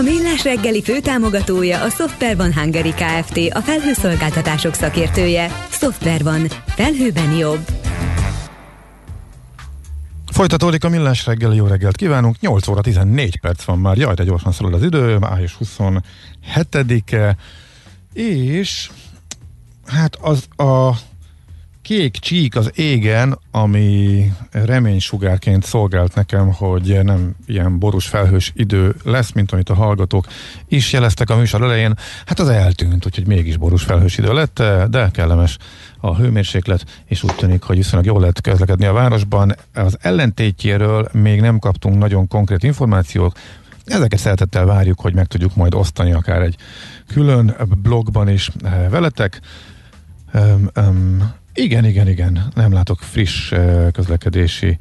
A Millás reggeli főtámogatója a Software van Hungary Kft. A felhőszolgáltatások szakértője. Software van. Felhőben jobb. Folytatódik a millás reggeli, jó reggelt kívánunk, 8 óra 14 perc van már, jaj, de gyorsan szalad az idő, május 27-e, és hát az a kék csík az égen, ami reménysugárként szolgált nekem, hogy nem ilyen borús felhős idő lesz, mint amit a hallgatók is jeleztek a műsor elején. Hát az eltűnt, úgyhogy mégis borús felhős idő lett, de kellemes a hőmérséklet, és úgy tűnik, hogy viszonylag jól lehet közlekedni a városban. Az ellentétjéről még nem kaptunk nagyon konkrét információk, Ezeket szeretettel várjuk, hogy meg tudjuk majd osztani akár egy külön blogban is eh, veletek. Um, um, igen, igen, igen. Nem látok friss közlekedési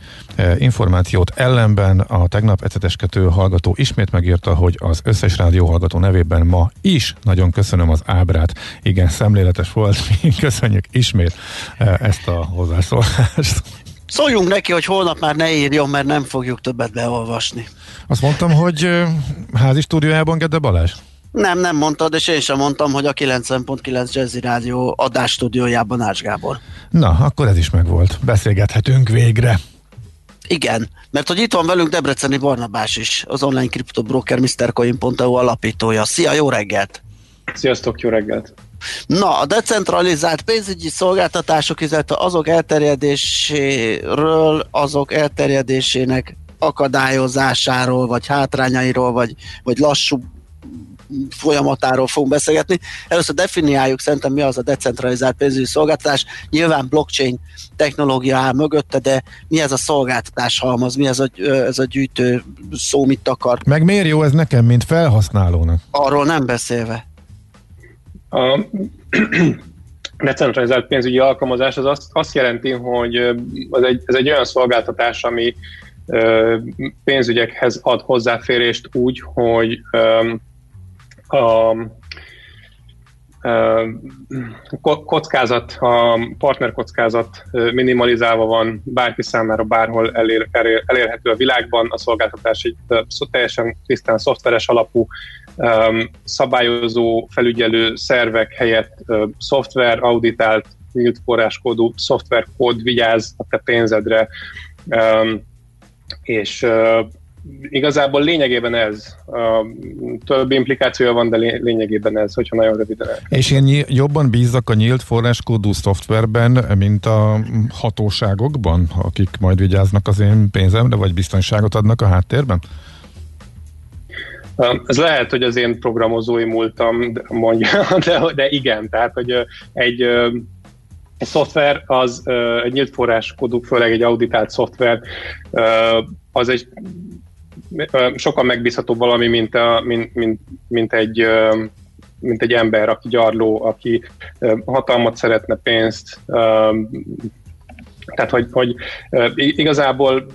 információt. Ellenben a tegnap eceteskedő hallgató ismét megírta, hogy az összes rádió hallgató nevében ma is nagyon köszönöm az ábrát. Igen, szemléletes volt. Köszönjük ismét ezt a hozzászólást. Szóljunk neki, hogy holnap már ne írjon, mert nem fogjuk többet beolvasni. Azt mondtam, hogy házi stúdiójában Gede Balázs? Nem, nem mondtad, és én sem mondtam, hogy a 90.9 Jazzy Rádió adásstúdiójában Ács Gábor. Na, akkor ez is megvolt. Beszélgethetünk végre. Igen, mert hogy itt van velünk Debreceni Barnabás is, az online kriptobroker MrCoin.eu alapítója. Szia, jó reggelt! Sziasztok, jó reggelt! Na, a decentralizált pénzügyi szolgáltatások, illetve azok elterjedéséről, azok elterjedésének akadályozásáról, vagy hátrányairól, vagy, vagy lassú folyamatáról fogunk beszélgetni. Először definiáljuk szerintem mi az a decentralizált pénzügyi szolgáltatás. Nyilván blockchain technológia áll mögötte, de mi ez a szolgáltatás halmaz, mi ez a, ez a gyűjtő szó, mit akar. Meg miért jó ez nekem, mint felhasználónak? Arról nem beszélve. A decentralizált pénzügyi alkalmazás az azt, azt jelenti, hogy ez egy, ez egy olyan szolgáltatás, ami pénzügyekhez ad hozzáférést úgy, hogy a kockázat, a partnerkockázat minimalizálva van, bárki számára bárhol elér, elér, elérhető a világban, a szolgáltatás egy teljesen tisztán szoftveres alapú szabályozó, felügyelő szervek helyett szoftver, auditált, nyílt forráskódú szoftverkód vigyáz a te pénzedre, és igazából lényegében ez. A több implikációja van, de lényegében ez, hogyha nagyon röviden. És én jobban bízok a nyílt forráskódú szoftverben, mint a hatóságokban, akik majd vigyáznak az én pénzemre, vagy biztonságot adnak a háttérben? Ez lehet, hogy az én programozói múltam mondja, de, de igen, tehát, hogy egy a szoftver az egy nyílt forráskódú, főleg egy auditált szoftver, az egy sokkal megbízhatóbb valami, mint, a, mint, mint, mint egy mint egy ember, aki gyarló, aki hatalmat szeretne, pénzt. Tehát, hogy, hogy igazából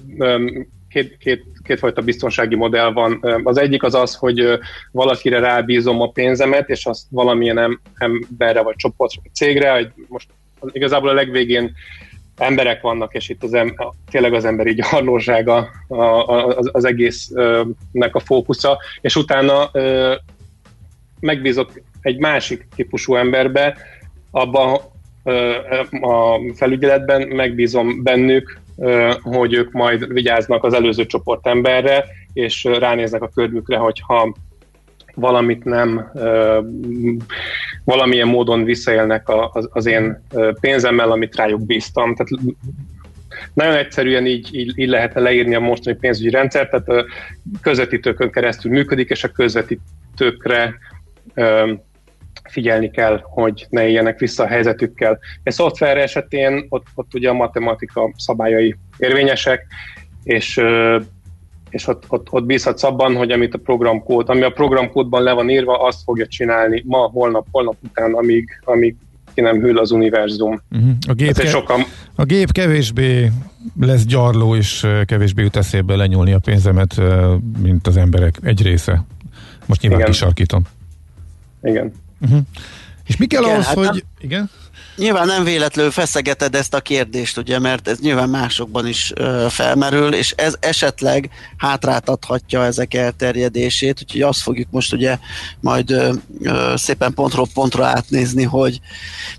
két, két, kétfajta biztonsági modell van. Az egyik az az, hogy valakire rábízom a pénzemet, és azt valamilyen emberre, vagy csoportra, vagy cégre, hogy most igazából a legvégén emberek vannak, és itt az em, tényleg az emberi gyarlósága az, egésznek a fókusza, és utána megbízok egy másik típusú emberbe, abban a felügyeletben megbízom bennük, hogy ők majd vigyáznak az előző csoport emberre, és ránéznek a körmükre, hogyha valamit nem, valamilyen módon visszaélnek az én pénzemmel, amit rájuk bíztam. Tehát nagyon egyszerűen így, így, így lehet leírni a mostani pénzügyi rendszert, tehát a közvetítőkön keresztül működik, és a közvetítőkre figyelni kell, hogy ne éljenek vissza a helyzetükkel. Egy szoftver esetén ott, ott ugye a matematika szabályai érvényesek, és és ott, ott, ott bízhatsz abban, hogy amit a programkód, ami a programkódban le van írva, azt fogja csinálni ma, holnap, holnap után, amíg, amíg ki nem hűl az univerzum. Uh-huh. A, gép ke- sokan... a gép kevésbé lesz gyarló, és kevésbé jut eszébe lenyúlni a pénzemet, mint az emberek egy része. Most nyilván igen. kisarkítom. Igen. Uh-huh. És mi kell igen, ahhoz, hát hogy... Nem... Igen? Nyilván nem véletlenül feszegeted ezt a kérdést, ugye, mert ez nyilván másokban is ö, felmerül, és ez esetleg hátráltathatja ezek elterjedését, úgyhogy azt fogjuk most ugye majd ö, ö, szépen pontról pontra átnézni, hogy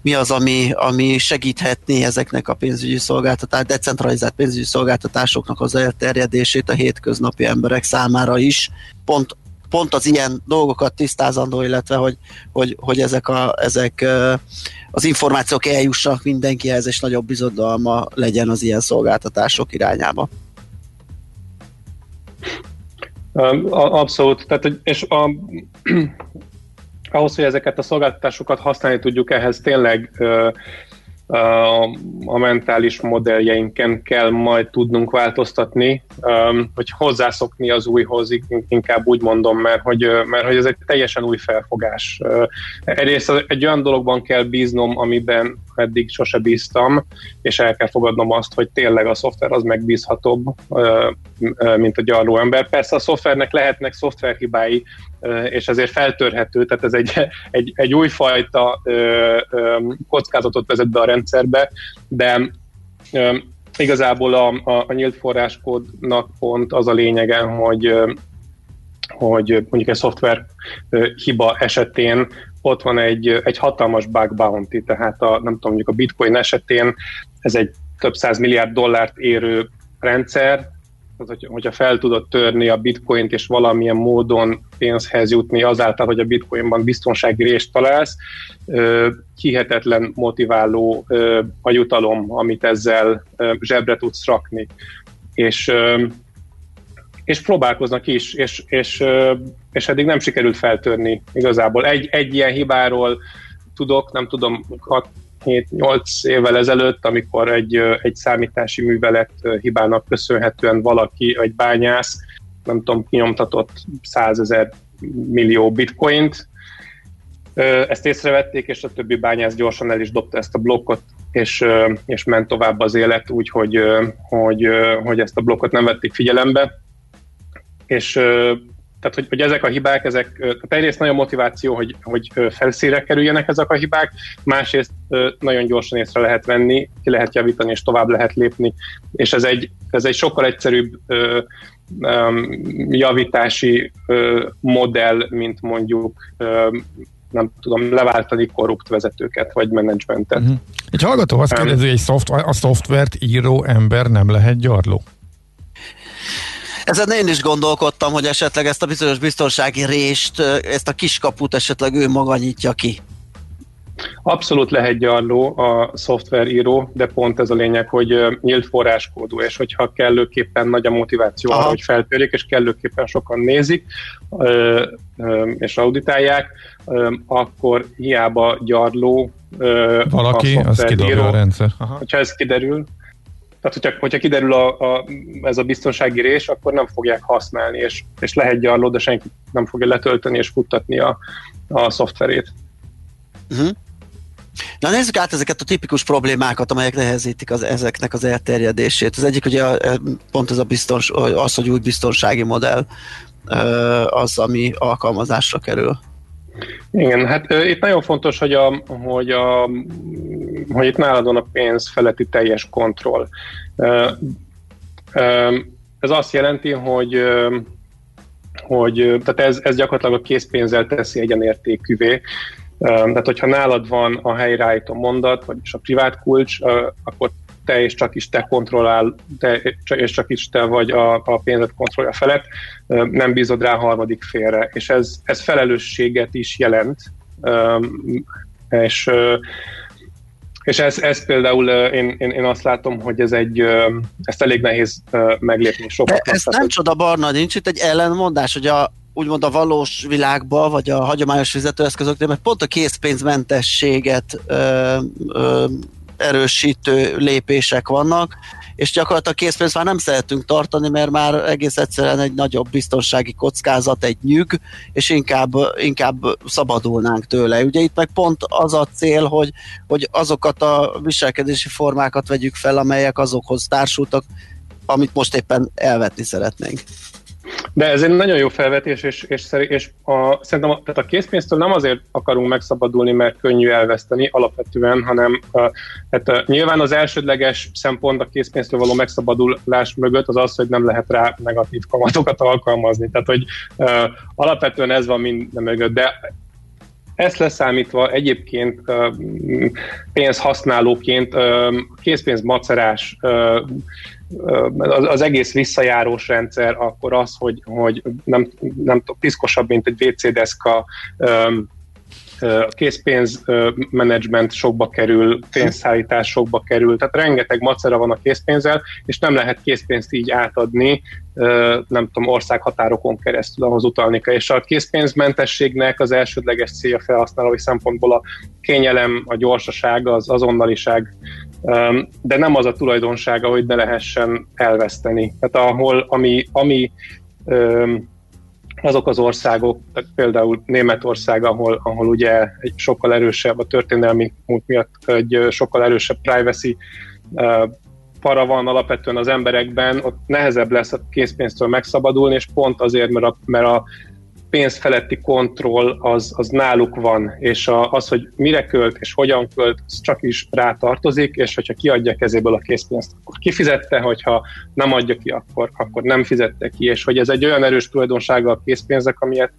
mi az, ami, ami segíthetné ezeknek a pénzügyi szolgáltatás, decentralizált pénzügyi szolgáltatásoknak az elterjedését a hétköznapi emberek számára is, pont pont az ilyen dolgokat tisztázandó, illetve hogy, hogy, hogy ezek, a, ezek az információk eljussanak mindenkihez, és nagyobb bizodalma legyen az ilyen szolgáltatások irányába. Abszolút. Tehát, és a, ahhoz, hogy ezeket a szolgáltatásokat használni tudjuk, ehhez tényleg a mentális modelljeinken kell majd tudnunk változtatni, hogy hozzászokni az újhoz, inkább úgy mondom, mert hogy, mert hogy ez egy teljesen új felfogás. Egyrészt egy olyan dologban kell bíznom, amiben eddig sose bíztam, és el kell fogadnom azt, hogy tényleg a szoftver az megbízhatóbb, mint a gyarló ember. Persze a szoftvernek lehetnek szoftverhibái, és ezért feltörhető, tehát ez egy, egy, egy újfajta kockázatot vezet be a rendszerbe, de igazából a, a, a nyílt forráskódnak pont az a lényege, hogy hogy mondjuk egy szoftver hiba esetén ott van egy, egy hatalmas bug bounty, tehát a, nem tudom, mondjuk a bitcoin esetén ez egy több száz milliárd dollárt érő rendszer, tehát, hogyha fel tudod törni a bitcoint és valamilyen módon pénzhez jutni azáltal, hogy a bitcoinban biztonsági részt találsz, hihetetlen motiváló a jutalom, amit ezzel zsebre tudsz rakni. És, és próbálkoznak is, és, és, és eddig nem sikerült feltörni igazából. Egy, egy ilyen hibáról tudok, nem tudom, 7-8 évvel ezelőtt, amikor egy, egy számítási művelet hibának köszönhetően valaki, egy bányász, nem tudom, kinyomtatott 100 ezer millió bitcoint, ezt észrevették, és a többi bányász gyorsan el is dobta ezt a blokkot, és, és ment tovább az élet úgy, hogy, hogy, hogy ezt a blokkot nem vették figyelembe, és tehát, hogy, hogy ezek a hibák, ezek, tehát egyrészt nagyon motiváció, hogy, hogy felszíre kerüljenek ezek a hibák, másrészt nagyon gyorsan észre lehet venni, ki lehet javítani, és tovább lehet lépni, és ez egy, ez egy sokkal egyszerűbb javítási modell, mint mondjuk nem tudom, leváltani korrupt vezetőket, vagy menedzsmentet. Uh-huh. Egy hallgató azt kérdezi, hogy egy szoft, a szoftvert író ember nem lehet gyarló? Ezen én is gondolkodtam, hogy esetleg ezt a bizonyos biztonsági rést, ezt a kiskaput esetleg ő maga nyitja ki. Abszolút lehet gyarló a szoftveríró, de pont ez a lényeg, hogy nyílt forráskódú, és hogyha kellőképpen nagy a motiváció arra, hogy feltörjék, és kellőképpen sokan nézik, és auditálják, akkor hiába gyarló Valaki, a az kidobja a rendszer. Aha. Hogyha ez kiderül, tehát, hogyha, hogyha kiderül a, a, ez a biztonsági rés, akkor nem fogják használni, és, és lehet gyarló, de senki nem fogja letölteni és futtatni a, a szoftverét. Uh-huh. Na nézzük át ezeket a tipikus problémákat, amelyek nehezítik az, ezeknek az elterjedését. Az egyik ugye pont ez a biztons, az, hogy új biztonsági modell az, ami alkalmazásra kerül. Igen, hát itt nagyon fontos, hogy, a, hogy, a, hogy itt nálad van a pénz feletti teljes kontroll. Ez azt jelenti, hogy hogy tehát ez, ez gyakorlatilag a készpénzzel teszi egyenértékűvé. Tehát, hogyha nálad van a helyreállító mondat, vagyis a privát kulcs, akkor te és csak is te kontrollál, te és csak is te vagy a, a pénzet kontrollja felett, nem bízod rá a harmadik félre, és ez, ez felelősséget is jelent, és és ez, ez például én, én, én azt látom, hogy ez egy, ezt elég nehéz meglépni sokat. Ez nem csoda, Barna, nincs itt egy ellenmondás, hogy a, úgymond a valós világba, vagy a hagyományos fizetőeszközöknél, mert pont a készpénzmentességet ö, ö, erősítő lépések vannak, és gyakorlatilag készpénzt már nem szeretünk tartani, mert már egész egyszerűen egy nagyobb biztonsági kockázat, egy nyüg, és inkább, inkább szabadulnánk tőle. Ugye itt meg pont az a cél, hogy, hogy azokat a viselkedési formákat vegyük fel, amelyek azokhoz társultak, amit most éppen elvetni szeretnénk. De ez egy nagyon jó felvetés, és, és, és a, szerintem a, tehát a készpénztől nem azért akarunk megszabadulni, mert könnyű elveszteni alapvetően, hanem a, hát nyilván az elsődleges szempont a készpénztől való megszabadulás mögött az az, hogy nem lehet rá negatív kamatokat alkalmazni. Tehát, hogy a, alapvetően ez van minden mögött, de ezt leszámítva egyébként pénzhasználóként készpénz macerás az, az egész visszajárós rendszer, akkor az, hogy, hogy nem, nem piszkosabb, mint egy WC deszka, a készpénzmenedzsment sokba kerül, pénzszállítás sokba kerül, tehát rengeteg macera van a készpénzzel, és nem lehet készpénzt így átadni, nem tudom, országhatárokon keresztül, ahhoz utalni kell. És a készpénzmentességnek az elsődleges célja felhasználói szempontból a kényelem, a gyorsaság, az azonnaliság, de nem az a tulajdonsága, hogy ne lehessen elveszteni. Tehát ahol, ami, ami azok az országok, például Németország, ahol, ahol ugye egy sokkal erősebb, a történelmi múlt miatt egy sokkal erősebb privacy para van alapvetően az emberekben, ott nehezebb lesz a készpénztől megszabadulni, és pont azért, mert a, mert a pénz feletti kontroll az, az náluk van, és a, az, hogy mire költ és hogyan költ, az csak is rá tartozik, és hogyha kiadja kezéből a készpénzt, akkor kifizette, hogyha nem adja ki, akkor, akkor nem fizette ki, és hogy ez egy olyan erős tulajdonsága a készpénzek, amilyet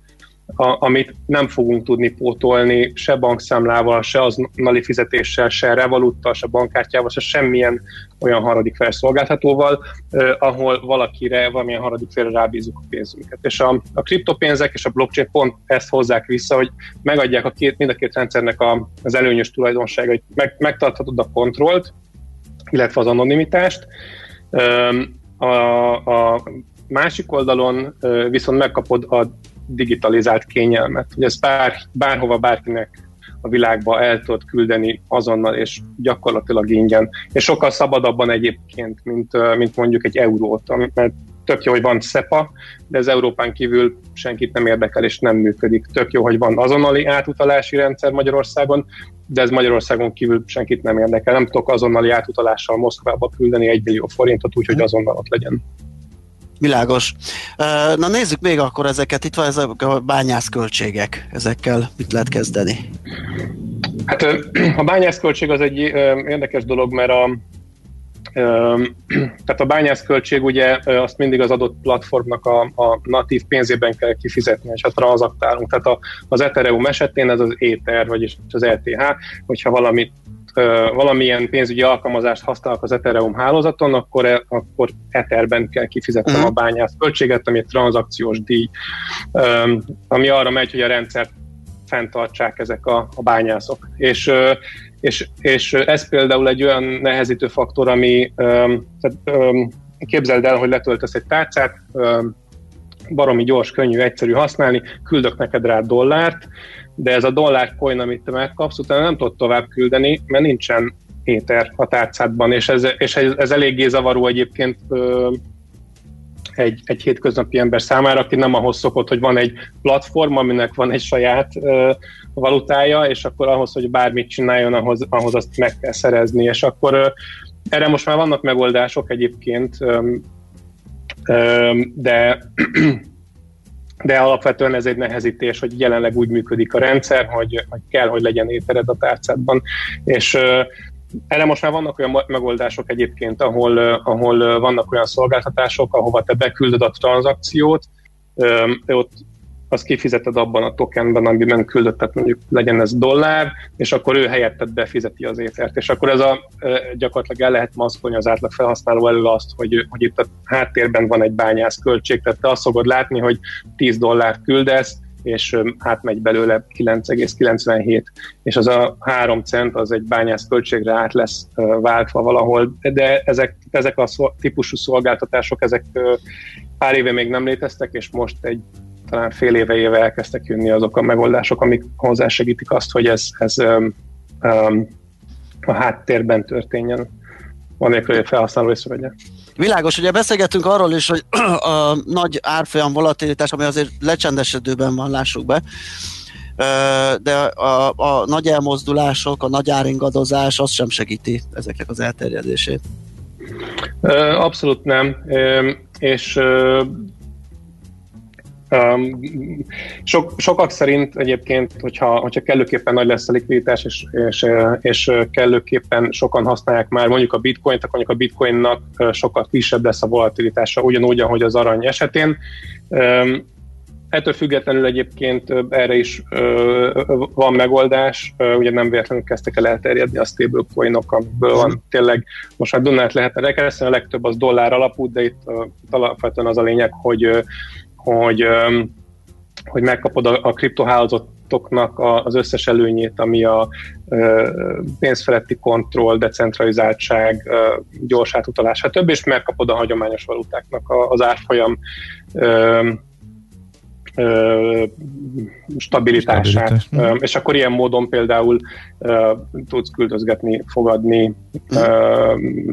a, amit nem fogunk tudni pótolni se bankszámlával, se nali fizetéssel, se revoluttal, se bankkártyával, se semmilyen olyan harmadik felszolgáltatóval, eh, ahol valakire, valamilyen harmadik félre rábízunk a pénzünket. És a, a kriptopénzek és a blockchain pont ezt hozzák vissza, hogy megadják a két, mind a két rendszernek a, az előnyös tulajdonságait. Meg, megtarthatod a kontrollt, illetve az anonimitást. A, a másik oldalon viszont megkapod a digitalizált kényelmet. Hogy ezt bár, bárhova, bárkinek a világba el tudod küldeni azonnal, és gyakorlatilag ingyen. És sokkal szabadabban egyébként, mint, mint mondjuk egy eurót, mert tök jó, hogy van SEPA, de ez Európán kívül senkit nem érdekel, és nem működik. Tök jó, hogy van azonnali átutalási rendszer Magyarországon, de ez Magyarországon kívül senkit nem érdekel. Nem tudok azonnali átutalással Moszkvába küldeni egy millió forintot, úgyhogy azonnal ott legyen. Világos. Na nézzük még akkor ezeket. Itt van ezek a bányászköltségek. Ezekkel mit lehet kezdeni? Hát a bányászköltség az egy érdekes dolog, mert a, tehát a bányászköltség ugye azt mindig az adott platformnak a, a natív pénzében kell kifizetni, és a tranzaktálunk. Tehát a, az Ethereum esetén ez az Ether, vagyis az ETH, hogyha valamit valamilyen pénzügyi alkalmazást használok az Ethereum hálózaton, akkor, e, akkor Etherben kell kifizetnem a bányász költséget, ami egy tranzakciós díj, ami arra megy, hogy a rendszert fenntartsák ezek a, a bányászok. És, és, és ez például egy olyan nehezítő faktor, ami tehát, képzeld el, hogy letöltesz egy tárcát, baromi gyors, könnyű, egyszerű használni, küldök neked rá dollárt, de ez a dollár coin, amit te megkapsz, utána nem tudod tovább küldeni, mert nincsen éter a tárcádban, és ez, és ez, ez eléggé zavaró egyébként ö, egy, egy hétköznapi ember számára, aki nem ahhoz szokott, hogy van egy platform, aminek van egy saját ö, valutája, és akkor ahhoz, hogy bármit csináljon, ahhoz, ahhoz azt meg kell szerezni, és akkor ö, erre most már vannak megoldások egyébként, ö, ö, de de alapvetően ez egy nehezítés, hogy jelenleg úgy működik a rendszer, hogy, hogy kell, hogy legyen étered a tárcádban. És erre most már vannak olyan megoldások egyébként, ahol, ahol vannak olyan szolgáltatások, ahova te beküldöd a tranzakciót, ott azt kifizeted abban a tokenben, amiben küldött, tehát mondjuk legyen ez dollár, és akkor ő helyetted befizeti az étert. És akkor ez a gyakorlatilag el lehet maszkolni az átlag felhasználó elől azt, hogy, hogy itt a háttérben van egy bányász költség, tehát te azt szokod látni, hogy 10 dollárt küldesz, és átmegy belőle 9,97, és az a 3 cent az egy bányász költségre át lesz váltva valahol, de ezek, ezek a típusú szolgáltatások, ezek pár éve még nem léteztek, és most egy talán fél éve éve elkezdtek jönni azok a megoldások, amik hozzásegítik azt, hogy ez, ez um, um, a háttérben történjen, anélkül, hogy a felhasználó észrevegye. Világos, ugye beszélgettünk arról is, hogy a nagy árfolyam volatilitás, ami azért lecsendesedőben van, lássuk be, de a, a nagy elmozdulások, a nagy áringadozás, az sem segíti ezeknek az elterjedését. Abszolút nem, és Um, sok, sokak szerint egyébként, hogyha, hogyha kellőképpen nagy lesz a likviditás, és, és, és kellőképpen sokan használják már mondjuk a bitcoint, akkor mondjuk a bitcoinnak sokkal kisebb lesz a volatilitása, ugyanúgy, ahogy az arany esetén. Um, ettől függetlenül egyébként erre is uh, van megoldás, uh, ugye nem véletlenül kezdtek el elterjedni a stablecoinok, amiből van tényleg, most már Dunát lehetne rekereszni, a legtöbb az dollár alapú, de itt alapvetően az a lényeg, hogy hogy, hogy megkapod a, a kriptohálózatoknak az összes előnyét, ami a pénzfeletti kontroll, decentralizáltság, gyors átutalás, stb. és megkapod a hagyományos valutáknak az árfolyam stabilitását. Stabilitás. És akkor ilyen módon például tudsz küldözgetni, fogadni hm.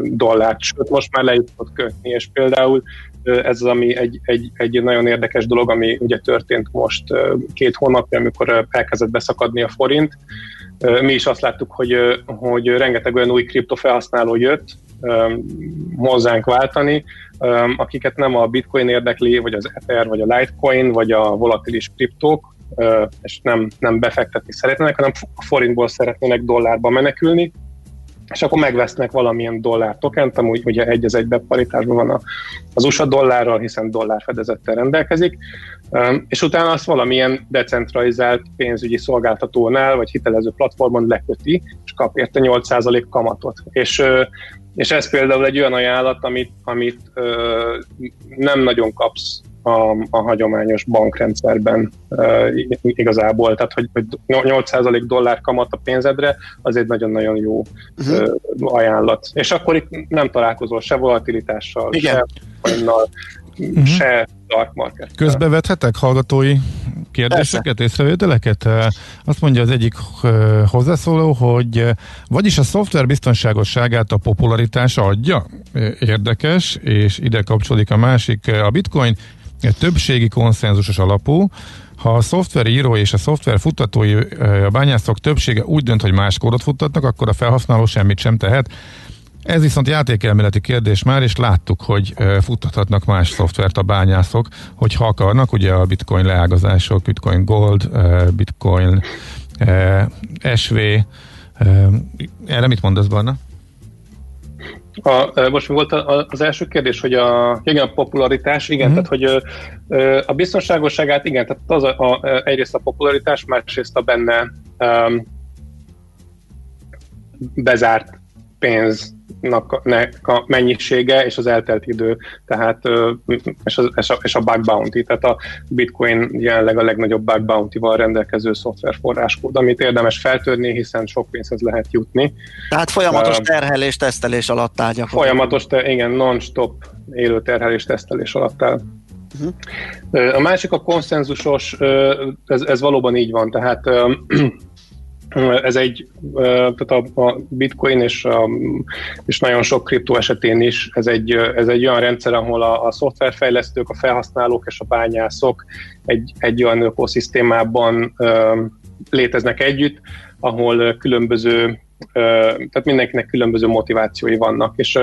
dollárt, sőt most már le kötni, és például ez az, ami egy, egy, egy nagyon érdekes dolog, ami ugye történt most két hónapja, amikor elkezdett beszakadni a forint. Mi is azt láttuk, hogy, hogy rengeteg olyan új kriptofelhasználó jött hozzánk váltani, akiket nem a bitcoin érdekli, vagy az Ether, vagy a Litecoin, vagy a volatilis kriptók, és nem, nem befektetni szeretnének, hanem a forintból szeretnének dollárba menekülni, és akkor megvesznek valamilyen dollár tokent, amúgy ugye egy az egybe paritásban van az USA dollárral, hiszen dollár fedezettel rendelkezik, és utána azt valamilyen decentralizált pénzügyi szolgáltatónál, vagy hitelező platformon leköti, és kap érte 8% kamatot. És és ez például egy olyan ajánlat, amit, amit nem nagyon kapsz a, a hagyományos bankrendszerben uh, igazából, tehát hogy, hogy 8% dollár kamat a pénzedre, az egy nagyon-nagyon jó uh-huh. uh, ajánlat. És akkor itt nem találkozol se volatilitással, Igen. se olyannal, uh-huh. se dark market. Közbevethetek hallgatói kérdéseket, Persze. észrevételeket? Azt mondja az egyik hozzászóló, hogy vagyis a szoftver biztonságosságát a popularitás adja? Érdekes, és ide kapcsolódik a másik, a bitcoin többségi konszenzusos alapú, ha a szoftveríró és a szoftver futtatói, a bányászok többsége úgy dönt, hogy más kódot futtatnak, akkor a felhasználó semmit sem tehet. Ez viszont játékelméleti kérdés már, és láttuk, hogy futtathatnak más szoftvert a bányászok, hogyha akarnak, ugye a bitcoin leágazások, bitcoin gold, bitcoin SV, erre mit mondasz, Barna? A, most mi volt az első kérdés, hogy a, igen, a popularitás, igen, mm-hmm. tehát hogy a biztonságosságát, igen, tehát az a, a, egyrészt a popularitás, másrészt a benne um, bezárt pénz a mennyisége és az eltelt idő, tehát és a, és a, és a bug bounty, tehát a bitcoin jelenleg a legnagyobb bug bounty-val rendelkező szoftverforráskód, amit érdemes feltörni, hiszen sok pénzhez lehet jutni. Tehát folyamatos terhelés, tesztelés alatt áll Folyamatos, te, igen, non-stop élő terhelés, tesztelés alatt áll. Uh-huh. A másik a konszenzusos, ez, ez valóban így van, tehát ez egy, tehát a, bitcoin és, a, és nagyon sok kriptó esetén is, ez egy, ez egy olyan rendszer, ahol a, a szoftverfejlesztők, a felhasználók és a bányászok egy, egy olyan ökoszisztémában léteznek együtt, ahol különböző, tehát mindenkinek különböző motivációi vannak, és,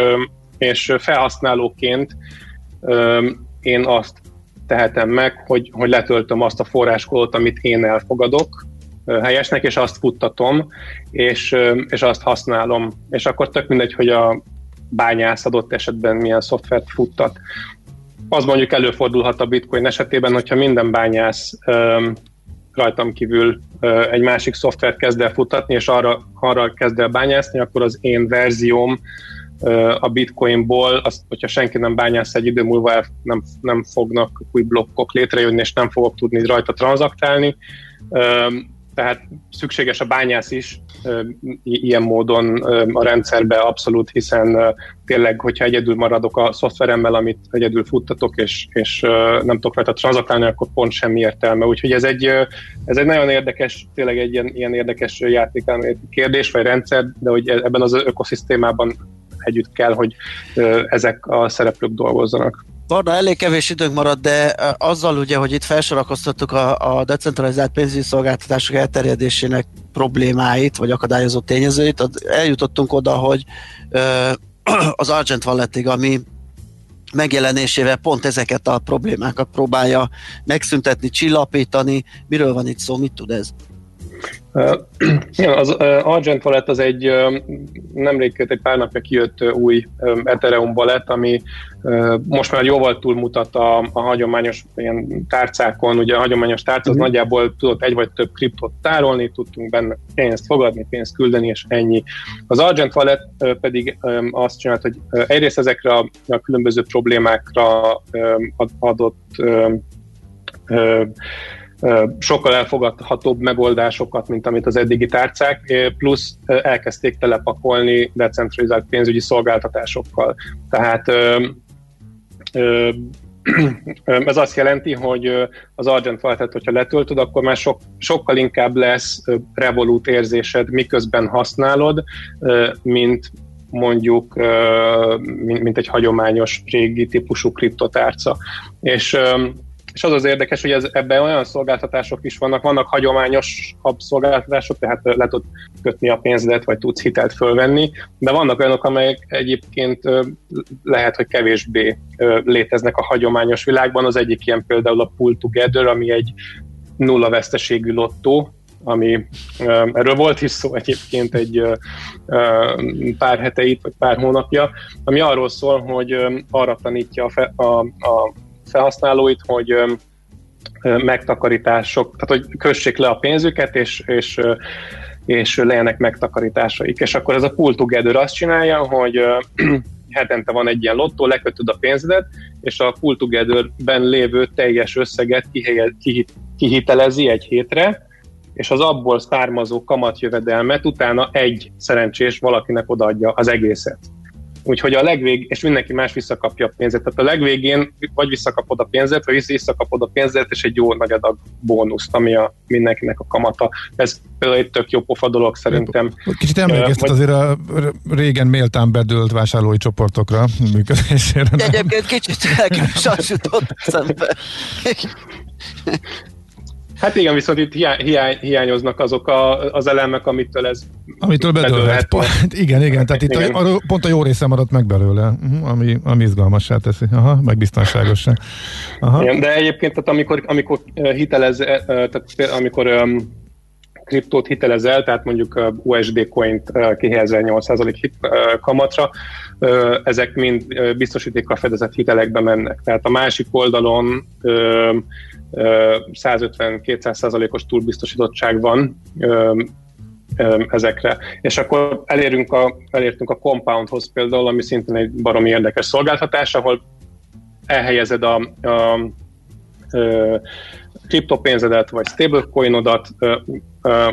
és felhasználóként én azt tehetem meg, hogy, hogy letöltöm azt a forráskódot, amit én elfogadok, helyesnek, és azt futtatom, és, és azt használom. És akkor tök mindegy, hogy a bányász adott esetben milyen szoftvert futtat. Az mondjuk előfordulhat a bitcoin esetében, hogyha minden bányász rajtam kívül egy másik szoftvert kezd el futtatni, és arra, arra kezd el bányászni, akkor az én verzióm a bitcoinból, azt, hogyha senki nem bányász egy idő múlva nem, nem fognak új blokkok létrejönni, és nem fogok tudni rajta tranzaktálni tehát szükséges a bányász is, ilyen módon a rendszerbe abszolút, hiszen tényleg, hogyha egyedül maradok a szoftveremmel, amit egyedül futtatok, és, és nem tudok rajta tranzaktálni, akkor pont semmi értelme. Úgyhogy ez egy, ez egy nagyon érdekes, tényleg egy ilyen, ilyen érdekes játékelméleti kérdés, vagy rendszer, de hogy e-, ebben az ökoszisztémában együtt kell, hogy ezek a szereplők dolgozzanak. Barna, elég kevés időnk maradt, de azzal ugye, hogy itt felsorakoztattuk a, a decentralizált pénzügyi szolgáltatások elterjedésének problémáit, vagy akadályozó tényezőit, eljutottunk oda, hogy az Argent Walletig, ami megjelenésével pont ezeket a problémákat próbálja megszüntetni, csillapítani. Miről van itt szó, mit tud ez? Az Argent Wallet az egy nemrég egy pár napja kijött új Ethereum wallet, ami most már jóval túlmutat a, a hagyományos ilyen tárcákon. Ugye a hagyományos tárca az mm. nagyjából tudott egy vagy több kriptot tárolni, tudtunk benne pénzt fogadni, pénzt küldeni, és ennyi. Az Argent Wallet pedig azt csinált, hogy egyrészt ezekre a, a különböző problémákra adott sokkal elfogadhatóbb megoldásokat, mint amit az eddigi tárcák, plusz elkezdték telepakolni decentralizált pénzügyi szolgáltatásokkal. Tehát ez azt jelenti, hogy az Argent Wallet, hogyha letöltöd, akkor már sok, sokkal inkább lesz revolút érzésed, miközben használod, mint mondjuk mint, egy hagyományos régi típusú kriptotárca. És és az az érdekes, hogy ez, ebben olyan szolgáltatások is vannak, vannak hagyományosabb szolgáltatások, tehát le tudod kötni a pénzedet, vagy tudsz hitelt fölvenni, de vannak olyanok, amelyek egyébként lehet, hogy kevésbé léteznek a hagyományos világban. Az egyik ilyen például a Pull Together, ami egy nulla veszteségű lottó, ami erről volt is szó egyébként egy pár heteit, vagy pár hónapja, ami arról szól, hogy arra tanítja a, a, a felhasználóit, hogy megtakarítások, tehát hogy kössék le a pénzüket, és, és, és legyenek megtakarításaik. És akkor ez a Pool Together azt csinálja, hogy hetente van egy ilyen lottó, lekötöd a pénzedet, és a Pool Together-ben lévő teljes összeget kihitelezi egy hétre, és az abból származó kamatjövedelmet utána egy szerencsés valakinek odaadja az egészet. Úgyhogy a legvég, és mindenki más visszakapja a pénzet. Tehát a legvégén vagy visszakapod a pénzet, vagy visszakapod a pénzet, és egy jó nagy adag bónuszt, ami a mindenkinek a kamata. Ez például egy tök jó pofa dolog szerintem. Kicsit emlékeztet vagy... azért a régen méltán bedőlt vásárlói csoportokra működésére. Egyébként kicsit elkülsasított szembe. Hát igen, viszont itt hiány, hiány, hiányoznak azok a, az elemek, amitől ez Amitől bedőlhet. Pont, igen, igen, tehát itt igen. A, pont a jó része maradt meg belőle, uh-huh, ami, ami izgalmassá teszi, Aha, meg biztonságosá. Aha. Igen, de egyébként, tehát amikor, amikor hitelez, tehát amikor um, kriptót hitelezel, tehát mondjuk USD coint kihelyezel 8% hit, kamatra, ezek mind biztosítékkal fedezett hitelekbe mennek. Tehát a másik oldalon 150-200 százalékos túlbiztosítottság van ezekre. És akkor elérünk a, elértünk a Compoundhoz például, ami szintén egy baromi érdekes szolgáltatás, ahol elhelyezed a, a, a kriptopénzedet, vagy stablecoinodat,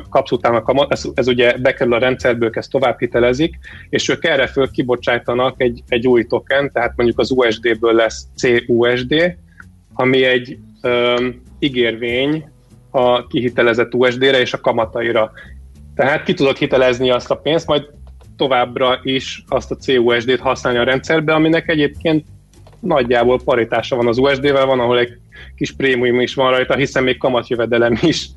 kapsz utána kamat, ez, ez ugye bekerül a rendszerből, ezt tovább hitelezik, és ők erre föl kibocsájtanak egy, egy új token, tehát mondjuk az USD-ből lesz CUSD, ami egy um, ígérvény a kihitelezett USD-re és a kamataira. Tehát ki tudod hitelezni azt a pénzt, majd továbbra is azt a CUSD-t használni a rendszerbe, aminek egyébként nagyjából paritása van az USD-vel, van, ahol egy kis prémium is van rajta, hiszen még kamatjövedelem is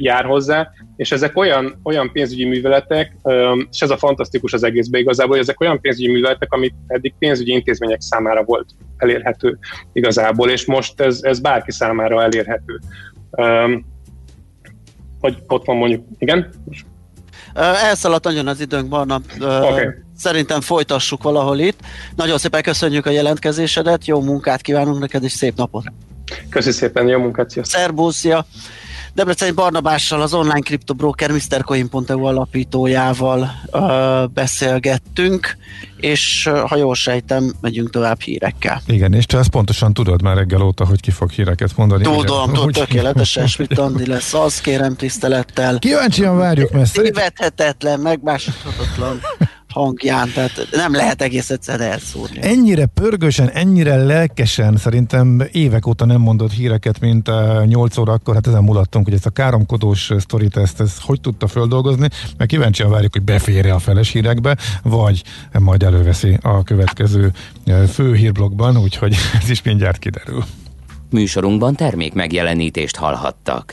jár hozzá, és ezek olyan, olyan pénzügyi műveletek, és ez a fantasztikus az egészben igazából, hogy ezek olyan pénzügyi műveletek, amit eddig pénzügyi intézmények számára volt elérhető igazából, és most ez, ez bárki számára elérhető. Hogy ott van mondjuk, igen? Elszaladt nagyon az időnk, Barna. Okay. Szerintem folytassuk valahol itt. Nagyon szépen köszönjük a jelentkezésedet, jó munkát kívánunk neked, és szép napot! Köszi szépen, jó munkát, sziasztok! Szerbusz, Debreceni Barnabással, az online kriptobroker MrCoin.eu alapítójával uh, beszélgettünk, és ha jól sejtem, megyünk tovább hírekkel. Igen, és te ezt pontosan tudod már reggel óta, hogy ki fog híreket mondani. Tudom, tudom, tökéletesen, mit Andi lesz az, kérem tisztelettel. Kíváncsian várjuk, mert szerint... Tévedhetetlen, megmásíthatatlan hangján, tehát nem lehet egész egyszer elszúrni. Ennyire pörgősen, ennyire lelkesen szerintem évek óta nem mondott híreket, mint a 8 órakor, hát ezen mulattunk, hogy ezt a káromkodós sztorit, ezt, ezt hogy tudta földolgozni, mert kíváncsian várjuk, hogy beférje a feles hírekbe, vagy majd előveszi a következő eh, fő hírblogban, úgyhogy ez is mindjárt kiderül. Műsorunkban termék megjelenítést hallhattak.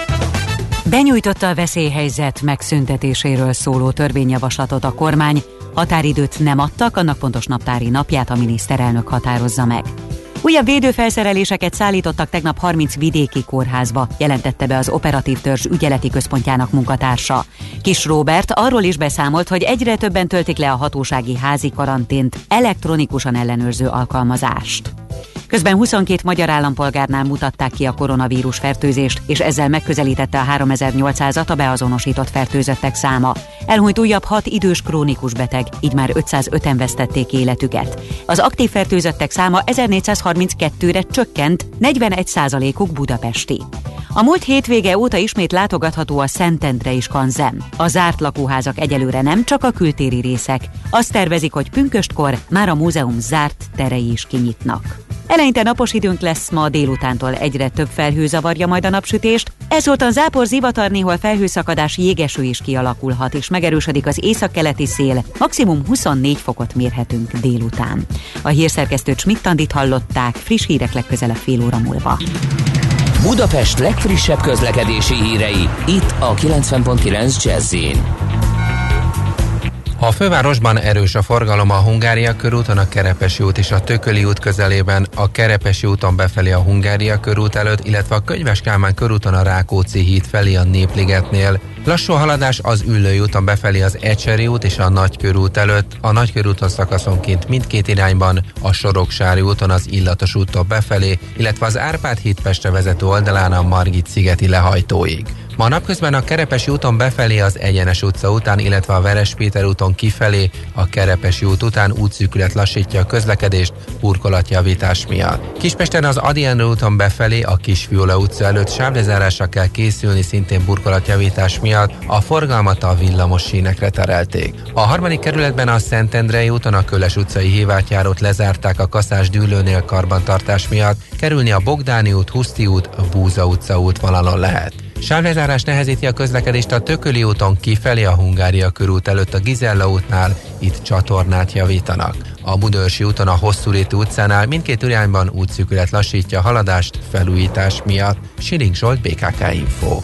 Benyújtotta a veszélyhelyzet megszüntetéséről szóló törvényjavaslatot a kormány, határidőt nem adtak, annak pontos naptári napját a miniszterelnök határozza meg. Újabb védőfelszereléseket szállítottak tegnap 30 vidéki kórházba, jelentette be az operatív törzs ügyeleti központjának munkatársa. Kis Robert arról is beszámolt, hogy egyre többen töltik le a hatósági házi karantént elektronikusan ellenőrző alkalmazást. Közben 22 magyar állampolgárnál mutatták ki a koronavírus fertőzést, és ezzel megközelítette a 3800-at a beazonosított fertőzöttek száma. Elhunyt újabb 6 idős krónikus beteg, így már 505-en vesztették életüket. Az aktív fertőzöttek száma 1432-re csökkent, 41%-uk budapesti. A múlt hétvége óta ismét látogatható a Szentendre is kanzem. A zárt lakóházak egyelőre nem csak a kültéri részek. Azt tervezik, hogy pünköstkor már a múzeum zárt terei is kinyitnak. Eleinte napos időnk lesz ma délutántól egyre több felhő zavarja majd a napsütést. Ezúttal zápor zivatar néhol felhőszakadás jégeső is kialakulhat, és megerősödik az északkeleti szél. Maximum 24 fokot mérhetünk délután. A hírszerkesztőt Schmidt-Tandit hallották, friss hírek legközelebb fél óra múlva. Budapest legfrissebb közlekedési hírei, itt a 90.9 jazz a fővárosban erős a forgalom a Hungária körúton, a Kerepesi út és a Tököli út közelében, a Kerepesi úton befelé a Hungária körút előtt, illetve a Könyves Kálmán körúton a Rákóczi híd felé a Népligetnél. Lassú haladás az Üllői úton befelé az Ecseri út és a Nagykörút előtt, a Nagykörúton szakaszonként mindkét irányban, a Soroksári úton az Illatos úttól befelé, illetve az Árpád híd Pestre vezető oldalán a Margit szigeti lehajtóig. Ma napközben a Kerepesi úton befelé az Egyenes utca után, illetve a Veres Péter úton kifelé a Kerepesi út után útszűkület lassítja a közlekedést burkolatjavítás miatt. Kispesten az Adi úton befelé a Kisfiula utca előtt sávlezárásra kell készülni szintén burkolatjavítás miatt, a forgalmat a villamos sínekre terelték. A harmadik kerületben a Szentendrei úton a Köles utcai hívátjárót lezárták a kaszás dűlőnél karbantartás miatt, kerülni a Bogdáni út, Huszti út, Búza utca útvonalon lehet. Sávlezárás nehezíti a közlekedést a Tököli úton kifelé a Hungária körút előtt a Gizella útnál, itt csatornát javítanak. A Budörsi úton a Hosszúréti utcánál mindkét irányban útszűkület lassítja a haladást felújítás miatt. Siling Zsolt, BKK Info.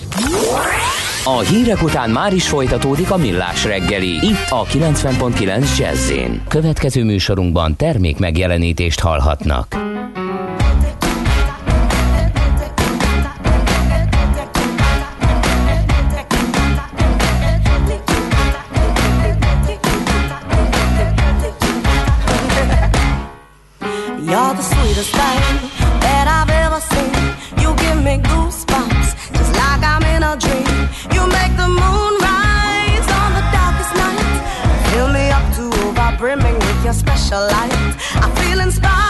A hírek után már is folytatódik a millás reggeli, itt a 90.9 jazz Következő műsorunkban termék megjelenítést hallhatnak. sweetest thing that I've ever seen. You give me goosebumps, just like I'm in a dream. You make the moon rise on the darkest night. Fill me up to overbrimming with your special light. I feel inspired.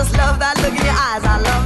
just love that look in your eyes. I love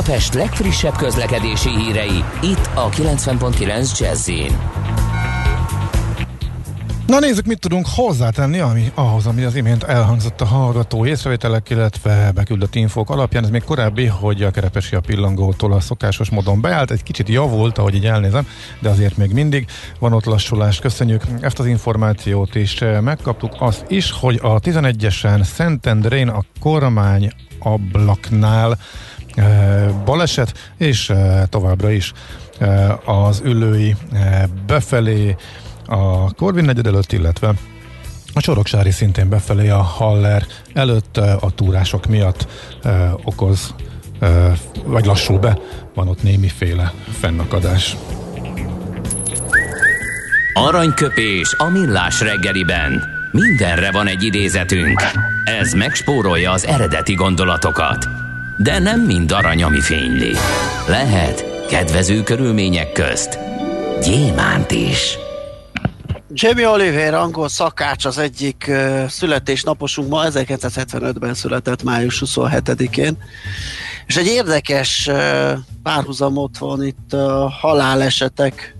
Budapest legfrissebb közlekedési hírei, itt a 90.9 jazz Na nézzük, mit tudunk hozzátenni ami, ahhoz, ami az imént elhangzott a hallgató észrevételek, illetve beküldött infók alapján. Ez még korábbi, hogy a kerepesi a pillangótól a szokásos módon beállt. Egy kicsit javult, ahogy így elnézem, de azért még mindig van ott lassulás. Köszönjük ezt az információt is. Megkaptuk azt is, hogy a 11-esen Szentendrén a kormány ablaknál baleset, és továbbra is az ülői befelé a Korvin negyed előtt, illetve a Soroksári szintén befelé a Haller előtt a túrások miatt okoz, vagy lassul be, van ott némiféle fennakadás. Aranyköpés a millás reggeliben. Mindenre van egy idézetünk. Ez megspórolja az eredeti gondolatokat de nem mind arany, ami fényli. Lehet kedvező körülmények közt gyémánt is. Jamie Oliver, angol szakács az egyik uh, születésnaposunk ma 1975-ben született május 27-én. És egy érdekes uh, párhuzamot van itt a uh, halálesetek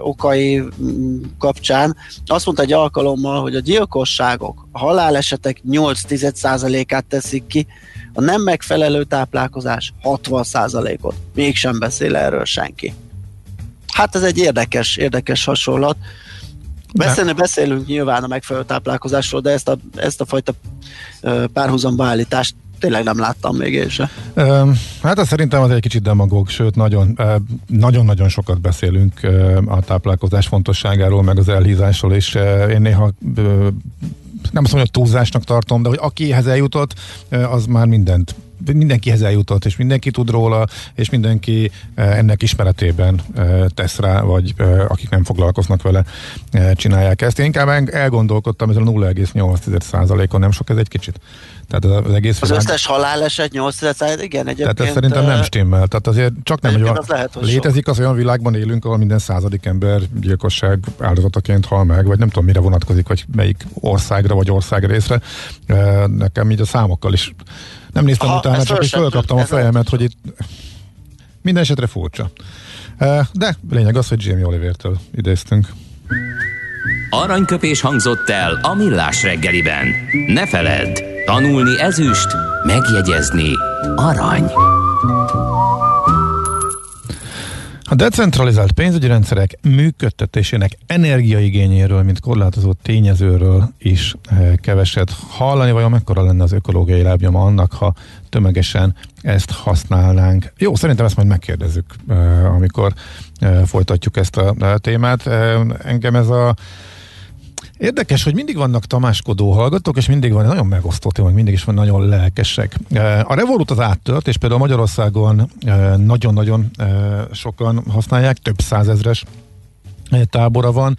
okai um, kapcsán. Azt mondta egy alkalommal, hogy a gyilkosságok, a halálesetek 8-10%-át teszik ki, a nem megfelelő táplálkozás 60%-ot. Mégsem beszél erről senki. Hát ez egy érdekes, érdekes hasonlat. Beszélni beszélünk nyilván a megfelelő táplálkozásról, de ezt a, ezt a fajta párhuzamba állítást tényleg nem láttam még én se. Hát ez szerintem az egy kicsit demagóg, sőt nagyon, nagyon-nagyon sokat beszélünk a táplálkozás fontosságáról, meg az elhízásról, és én néha nem azt mondom, hogy túlzásnak tartom, de hogy akihez eljutott, az már mindent mindenkihez eljutott, és mindenki tud róla, és mindenki ennek ismeretében tesz rá, vagy akik nem foglalkoznak vele, csinálják ezt. Én inkább elgondolkodtam, ez a 0,8%-on nem sok, ez egy kicsit. Tehát az, az egész Az összes haláleset 8 igen, egyébként. Tehát ez szerintem nem stimmel. Tehát azért csak nem, hogy az lehet, hogy létezik sok. az olyan világban élünk, ahol minden századik ember gyilkosság áldozataként hal meg, vagy nem tudom mire vonatkozik, vagy melyik országra, vagy országrészre. Nekem így a számokkal is nem néztem Aha, utána, csak is fölkaptam a fejemet, hogy itt minden esetre furcsa. De lényeg az, hogy Jamie Olivertől idéztünk. Aranyköpés hangzott el a millás reggeliben. Ne feledd, tanulni ezüst, megjegyezni arany. A decentralizált pénzügyi rendszerek működtetésének energiaigényéről, mint korlátozó tényezőről is eh, keveset hallani, vajon mekkora lenne az ökológiai lábnyoma annak, ha tömegesen ezt használnánk. Jó, szerintem ezt majd megkérdezzük, eh, amikor eh, folytatjuk ezt a témát. Engem ez a Érdekes, hogy mindig vannak tamáskodó hallgatók, és mindig van nagyon megosztó témák, mindig is van nagyon lelkesek. A Revolut az áttört, és például Magyarországon nagyon-nagyon sokan használják, több százezres tábora van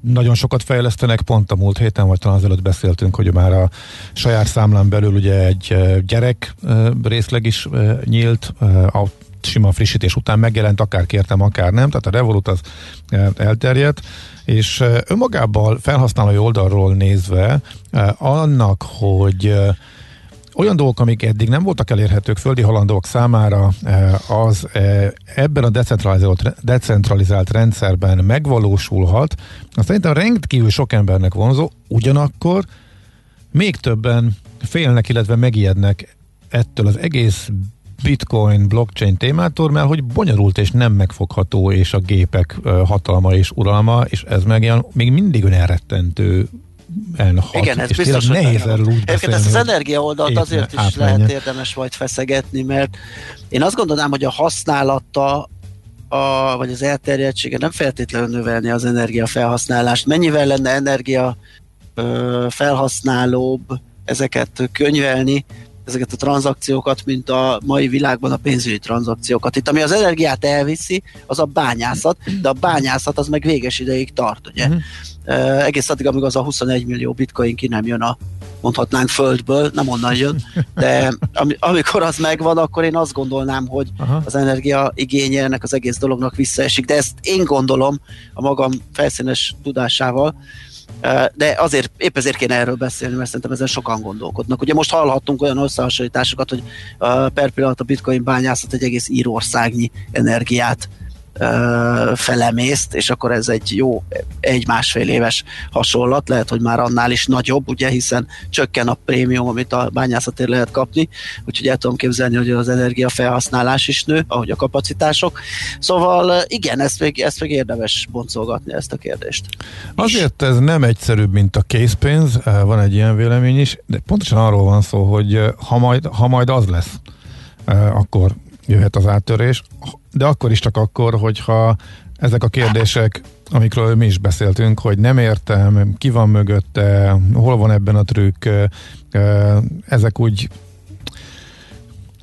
nagyon sokat fejlesztenek, pont a múlt héten, vagy talán azelőtt beszéltünk, hogy már a saját számlán belül ugye egy gyerek részleg is nyílt, a sima frissítés után megjelent, akár kértem, akár nem, tehát a Revolut az elterjedt, és önmagában felhasználói oldalról nézve annak, hogy olyan dolgok, amik eddig nem voltak elérhetők földi halandók számára, az ebben a decentralizált, decentralizált rendszerben megvalósulhat, azt szerintem rendkívül sok embernek vonzó, ugyanakkor még többen félnek, illetve megijednek ettől az egész bitcoin, blockchain témától, mert hogy bonyolult és nem megfogható, és a gépek hatalma és uralma, és ez meg ilyen, még mindig olyan elrettentő elhat, Igen, ez biztos, hogy nehéz erről úgy beszélni, ezt az energia oldalt azért is átmenje. lehet érdemes majd feszegetni, mert én azt gondolnám, hogy a használata a, vagy az elterjedtsége nem feltétlenül növelni az energia felhasználást. Mennyivel lenne energia ö, felhasználóbb ezeket könyvelni, ezeket a tranzakciókat, mint a mai világban a pénzügyi tranzakciókat. Itt ami az energiát elviszi, az a bányászat, de a bányászat az meg véges ideig tart, ugye? Uh-huh. Uh, egész addig, amíg az a 21 millió bitcoin ki nem jön a mondhatnánk földből, nem onnan jön, de am- amikor az megvan, akkor én azt gondolnám, hogy Aha. az energia igénye ennek az egész dolognak visszaesik, de ezt én gondolom a magam felszínes tudásával, de azért, épp ezért kéne erről beszélni, mert szerintem ezen sokan gondolkodnak. Ugye most hallhattunk olyan összehasonlításokat, hogy per pillanat a bitcoin bányászat egy egész írországnyi energiát felemészt, és akkor ez egy jó egy-másfél éves hasonlat, lehet, hogy már annál is nagyobb, ugye, hiszen csökken a prémium, amit a bányászatért lehet kapni, úgyhogy el tudom képzelni, hogy az energia felhasználás is nő, ahogy a kapacitások. Szóval igen, ezt még, ezt még érdemes boncolgatni ezt a kérdést. Azért ez nem egyszerűbb, mint a készpénz, van egy ilyen vélemény is, de pontosan arról van szó, hogy ha majd, ha majd az lesz, akkor jöhet az áttörés, de akkor is csak akkor, hogyha ezek a kérdések, amikről mi is beszéltünk, hogy nem értem, ki van mögötte, hol van ebben a trükk, ezek úgy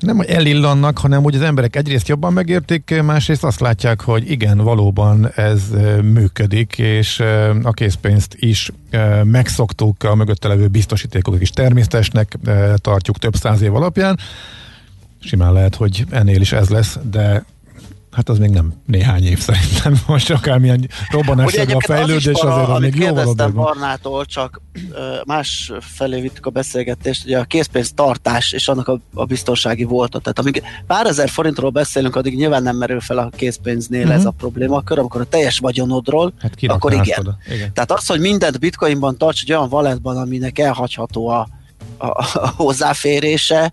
nem hogy elillannak, hanem úgy az emberek egyrészt jobban megértik, másrészt azt látják, hogy igen, valóban ez működik, és a készpénzt is megszoktuk, a mögötte levő biztosítékokat is természetesnek tartjuk több száz év alapján, simán lehet, hogy ennél is ez lesz, de Hát az még nem néhány év szerintem. Most akármilyen robbanás a fejlődés, az azért az még jóval odajban. Barnától, csak más felé vittük a beszélgetést, ugye a készpénz tartás és annak a, a biztonsági volta. Tehát amíg pár ezer forintról beszélünk, addig nyilván nem merül fel a készpénznél uh-huh. ez mhm. a probléma. Akkor, amikor a teljes vagyonodról, hát akkor igen. igen. Tehát az, hogy mindent bitcoinban tarts egy olyan valetban, aminek elhagyható a, a, a hozzáférése,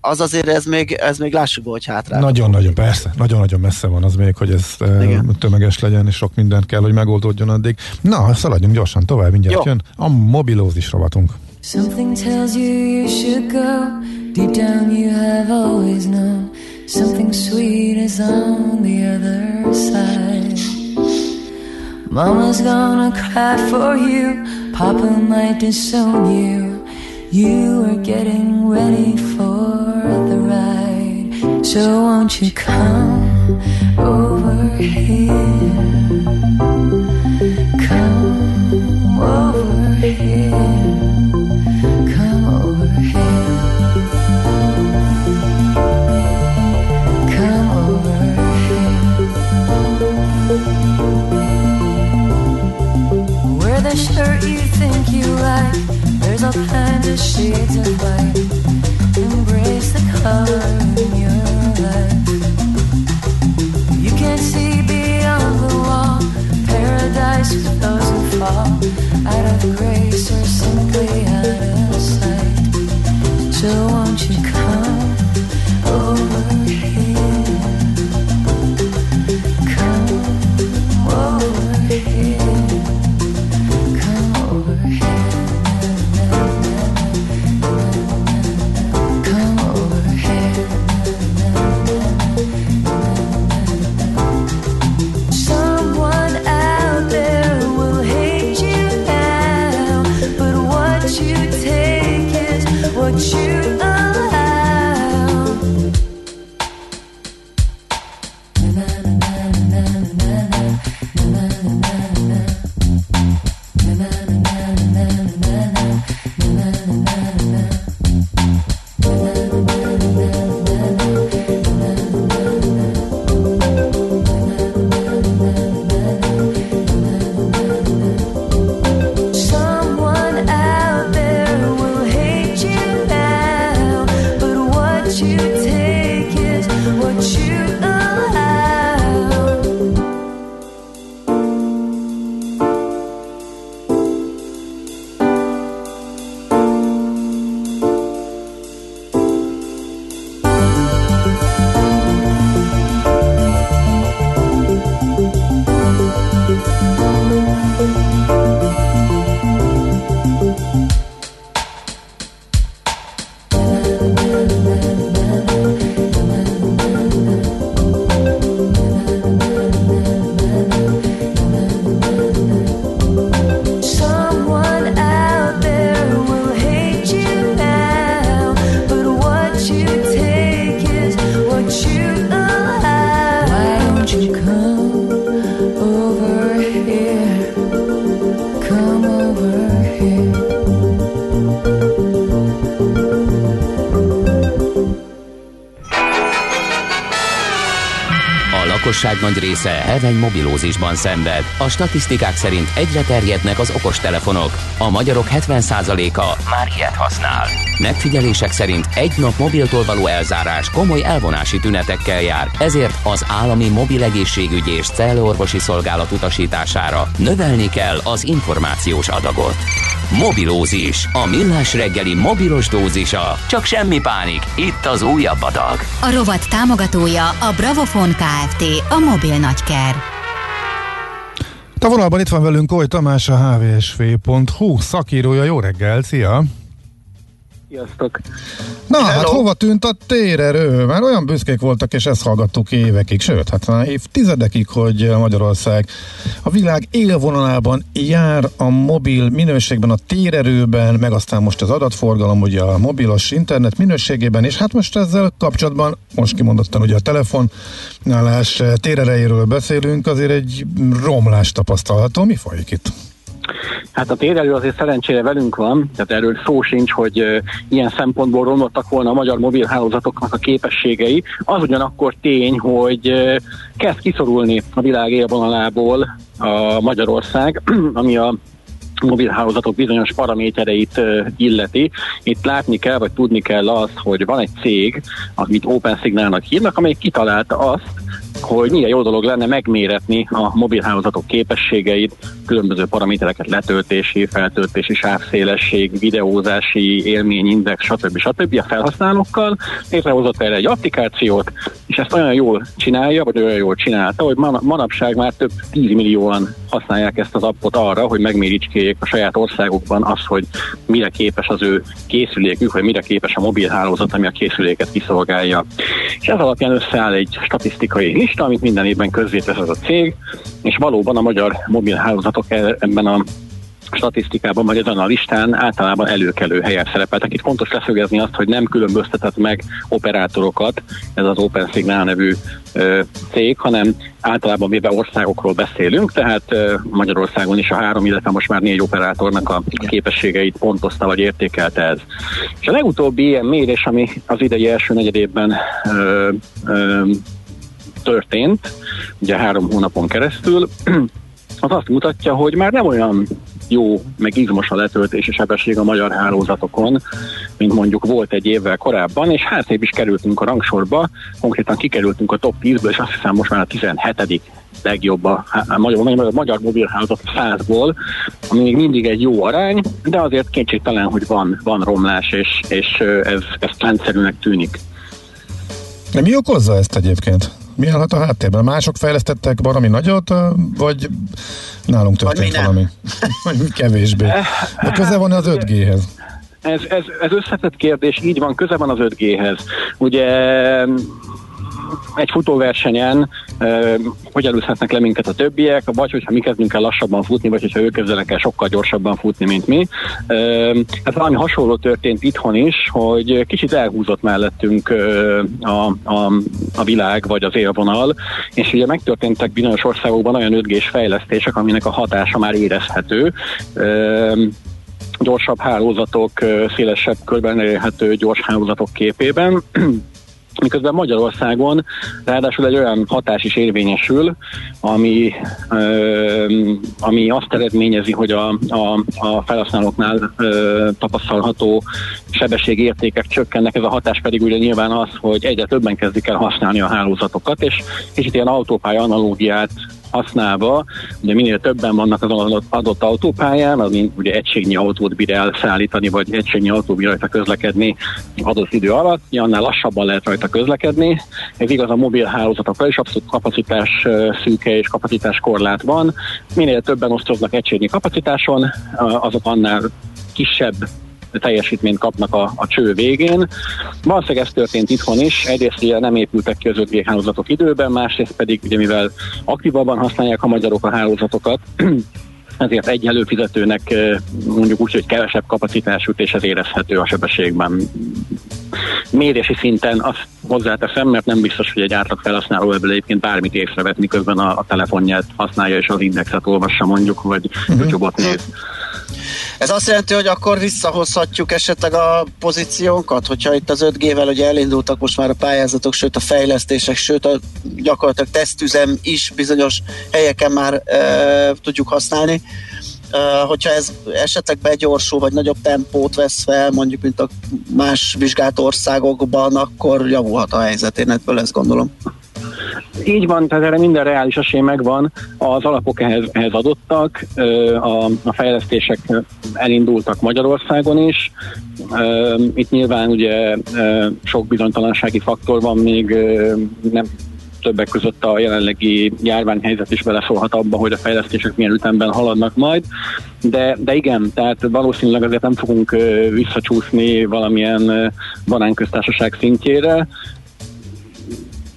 az azért ez még, ez még lássuk be, hogy hátra. Nagyon-nagyon, persze, nagyon-nagyon messze van az még, hogy ez Igen. tömeges legyen, és sok mindent kell, hogy megoldódjon addig. Na, szaladjunk gyorsan tovább, mindjárt Jó. jön a mobilózis rovatunk. Something tells you you should go Deep down you have always known Something sweet is on the other side Mama's gonna cry for you Papa might disown you You are getting ready for the ride. So won't you come over here? Come over here. Come over here. Come over here. Wear the shirt you think you like there's all kinds shades of white. Embrace the color in your life. You can't see beyond the wall. Paradise for those who fall out of grace or simply out of sight. So won't you come over? Lakosság nagy része heveny mobilózisban szenved. A statisztikák szerint egyre terjednek az okostelefonok. A magyarok 70%-a már ilyet használ. Megfigyelések szerint egy nap mobiltól való elzárás komoly elvonási tünetekkel jár, ezért az állami mobil egészségügyi és cellorvosi szolgálat utasítására növelni kell az információs adagot. Mobilózis. A millás reggeli mobilos dózisa. Csak semmi pánik. Itt az újabb adag. A rovat támogatója a Bravofon Kft. A mobil nagyker. A vonalban itt van velünk Oly Tamás, a hvsv.hu szakírója. Jó reggel, szia! Sziasztok! Na, hát Hello. hát hova tűnt a térerő? Már olyan büszkék voltak, és ezt hallgattuk évekig, sőt, hát már évtizedekig, hogy Magyarország a világ élvonalában jár a mobil minőségben, a térerőben, meg aztán most az adatforgalom, ugye a mobilos internet minőségében, és hát most ezzel kapcsolatban, most kimondottan ugye a telefonálás térerejéről beszélünk, azért egy romlás tapasztalható. Mi folyik itt? Hát a térelő azért szerencsére velünk van, tehát erről szó sincs, hogy ilyen szempontból romlottak volna a magyar mobilhálózatoknak a képességei. Az ugyanakkor tény, hogy kezd kiszorulni a világ élvonalából a Magyarország, ami a mobilhálózatok bizonyos paramétereit illeti. Itt látni kell, vagy tudni kell azt, hogy van egy cég, amit Open Signalnak hívnak, amely kitalálta azt, hogy milyen jó dolog lenne megméretni a mobilhálózatok képességeit, különböző paramétereket, letöltési, feltöltési, sávszélesség, videózási, élményindex, stb. stb. a felhasználókkal. Létrehozott erre egy applikációt, és ezt olyan jól csinálja, vagy olyan jól csinálta, hogy manapság már több 10 millióan használják ezt az appot arra, hogy megmérítskéljék a saját országukban azt, hogy mire képes az ő készülékük, vagy mire képes a mobilhálózat, ami a készüléket kiszolgálja. És ez alapján összeáll egy statisztikai lista, amit minden évben közzétesz ez a cég, és valóban a magyar mobilhálózatok e- ebben a statisztikában, vagy ezen a listán általában előkelő helyen szerepeltek. Itt fontos leszögezni azt, hogy nem különböztetett meg operátorokat, ez az Open Signal nevű ö, cég, hanem általában véve országokról beszélünk, tehát ö, Magyarországon is a három, illetve most már négy operátornak a képességeit pontozta vagy értékelte ez. És a legutóbbi ilyen mérés, ami az idei első negyedében ö, ö, történt, ugye három hónapon keresztül, az azt mutatja, hogy már nem olyan jó, meg izmos a letöltési sebesség a magyar hálózatokon, mint mondjuk volt egy évvel korábban, és hát is kerültünk a rangsorba, konkrétan kikerültünk a top 10-ből, és azt hiszem most már a 17 legjobb a, a, magyar, a magyar mobilhálózat 100-ból, ami még mindig egy jó arány, de azért kétségtelen, hogy van, van romlás, és, és ez, ez rendszerűnek tűnik. De mi okozza ezt egyébként? Mi állhat a háttérben? Mások fejlesztettek valami nagyot, vagy nálunk történt vagy valami? Vagy kevésbé. De köze van az 5G-hez. Ez, ez, ez összetett kérdés, így van, köze van az 5G-hez. Ugye egy futóversenyen hogy előzhetnek le minket a többiek, vagy hogyha mi kezdünk el lassabban futni, vagy hogyha ők kezdenek el sokkal gyorsabban futni, mint mi. Hát valami hasonló történt itthon is, hogy kicsit elhúzott mellettünk a, a, a világ, vagy az élvonal, és ugye megtörténtek bizonyos országokban olyan 5 fejlesztések, aminek a hatása már érezhető gyorsabb hálózatok, szélesebb körben elérhető gyors hálózatok képében. Miközben Magyarországon ráadásul egy olyan hatás is érvényesül, ami, ö, ami azt eredményezi, hogy a, a, a felhasználóknál ö, tapasztalható sebességértékek csökkennek, ez a hatás pedig ugye nyilván az, hogy egyre többen kezdik el használni a hálózatokat, és kicsit ilyen autópálya analógiát használva, ugye minél többen vannak az adott, autópályán, az ugye egységnyi autót bír elszállítani, vagy egységnyi autó bír rajta közlekedni adott idő alatt, annál lassabban lehet rajta közlekedni. Ez igaz a mobil hálózatokra is, abszolút kapacitás szűke és kapacitás korlát van. Minél többen osztoznak egységnyi kapacitáson, azok annál kisebb teljesítményt kapnak a, a cső végén. Valószínűleg ez történt itthon is, egyrészt ugye nem épültek ki az 5G hálózatok időben, másrészt pedig ugye mivel aktívabban használják a magyarok a hálózatokat, ezért egy előfizetőnek mondjuk úgy, hogy kevesebb kapacitású, és ez érezhető a sebességben. Mérési szinten azt hozzáteszem, mert nem biztos, hogy egy átlag felhasználó ebből egyébként bármit észrevet, miközben a, a telefonját használja és az indexet olvassa mondjuk, vagy uh-huh. YouTube-ot néz. Ez azt jelenti, hogy akkor visszahozhatjuk esetleg a pozíciónkat, hogyha itt az 5G-vel ugye elindultak most már a pályázatok, sőt a fejlesztések, sőt a gyakorlatilag tesztüzem is bizonyos helyeken már e, tudjuk használni. Uh, hogyha ez esetleg begyorsul, vagy nagyobb tempót vesz fel, mondjuk, mint a más vizsgált országokban, akkor javulhat a helyzet. Én ebből ezt gondolom. Így van, tehát erre minden reális esély megvan, az alapok ehhez, ehhez adottak, a, a fejlesztések elindultak Magyarországon is. Itt nyilván ugye sok bizonytalansági faktor van még, nem többek között a jelenlegi járványhelyzet is beleszólhat abba, hogy a fejlesztések milyen ütemben haladnak majd, de, de igen, tehát valószínűleg azért nem fogunk visszacsúszni valamilyen banánköztársaság szintjére,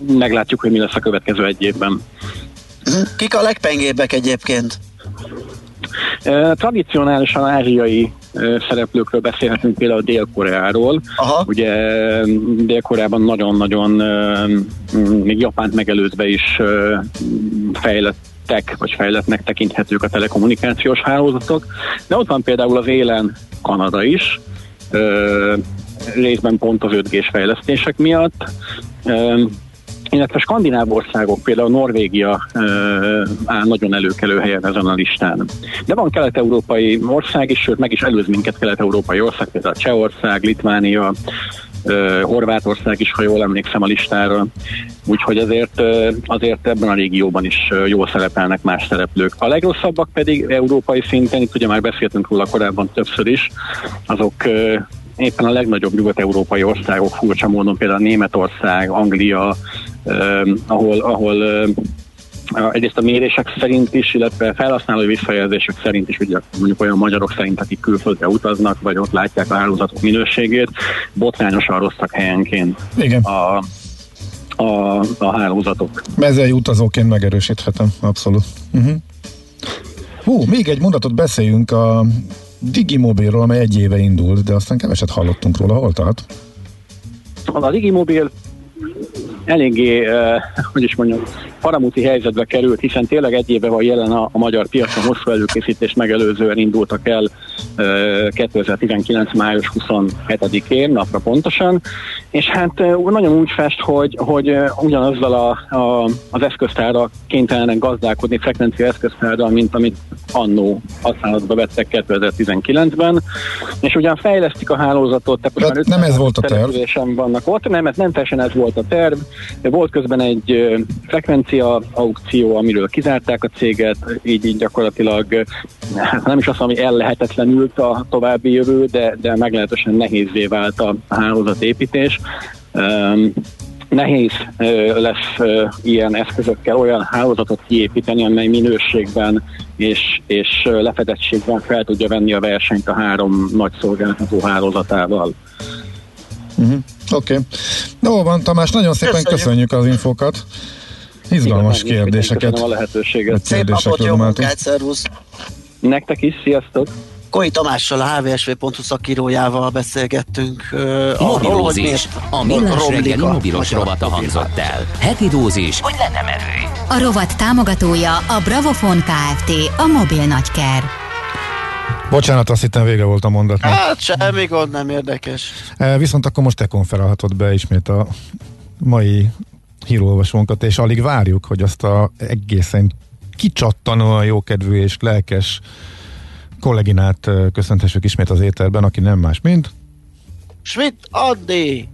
meglátjuk, hogy mi lesz a következő egy évben. Kik a legpengébbek egyébként? Tradicionálisan ázsiai szereplőkről beszélhetünk például Dél-Koreáról. Aha. Ugye Dél-Koreában nagyon-nagyon még Japánt megelőzve is fejlettek, vagy fejletnek tekinthetők a telekommunikációs hálózatok, de ott van például az élen Kanada is, részben pont az 5G-s fejlesztések miatt illetve skandináv országok, például Norvégia áll nagyon előkelő helyen ezen a listán. De van kelet-európai ország is, sőt meg is előz minket kelet-európai ország, például Csehország, Litvánia, Horvátország is, ha jól emlékszem a listára. Úgyhogy azért, azért ebben a régióban is jól szerepelnek más szereplők. A legrosszabbak pedig európai szinten, itt ugye már beszéltünk róla korábban többször is, azok éppen a legnagyobb nyugat-európai országok, furcsa módon például Németország, Anglia, ahol, ahol eh, egyrészt a mérések szerint is, illetve felhasználói visszajelzések szerint is, ugye mondjuk olyan magyarok szerint, akik külföldre utaznak, vagy ott látják a hálózatok minőségét, botrányosan rosszak helyenként Igen. A, a, a hálózatok. Mezei utazóként megerősíthetem, abszolút. Uh-huh. Hú, még egy mondatot beszéljünk a Digimobilról, amely egy éve indult, de aztán keveset hallottunk róla. Hol tart? A Digimobil eléggé, eh, hogy is mondjam, paramúti helyzetbe került, hiszen tényleg egy éve van jelen a, a magyar piacon, hosszú előkészítés megelőzően indultak el eh, 2019. május 27-én, napra pontosan, és hát eh, nagyon úgy fest, hogy, hogy eh, ugyanazzal a, a, az eszköztárra kénytelenek gazdálkodni, frekvencia eszköztárral, mint amit annó használatba vettek 2019-ben, és ugyan fejlesztik a hálózatot, tehát most nem ez volt a terv. Vannak ott, nem, nem teljesen ez volt a terv, volt közben egy frekvencia aukció, amiről kizárták a céget, így, így gyakorlatilag hát nem is azt ami ellehetetlenült a további jövő, de, de meglehetősen nehézé vált a hálózatépítés. Um, nehéz lesz ilyen eszközökkel olyan hálózatot kiépíteni, amely minőségben és, és lefedettségben fel tudja venni a versenyt a három nagy szolgáltató hálózatával. Uh-huh. Oké. Okay. Jó van, Tamás, nagyon szépen köszönjük, köszönjük az infókat. Izgalmas Igen, kérdéseket. a lehetőséget. Szép napot, jó munkát, szervusz! Nektek is, sziasztok! Koi Tamással, a hvsv.hu szakírójával beszélgettünk uh, miért a millás reggeli mobilos rovata hangzott el. Heti dózis, hogy lenne merő. A rovat támogatója a Bravofon Kft. A mobil nagyker. Bocsánat, azt hittem vége volt a mondatnak. Hát semmi gond, nem érdekes. E, viszont akkor most te konferálhatod be ismét a mai hírolvasónkat, és alig várjuk, hogy azt a egészen kicsattanóan jókedvű és lelkes kolléginát köszönthessük ismét az éterben, aki nem más, mint... Schmidt Andi!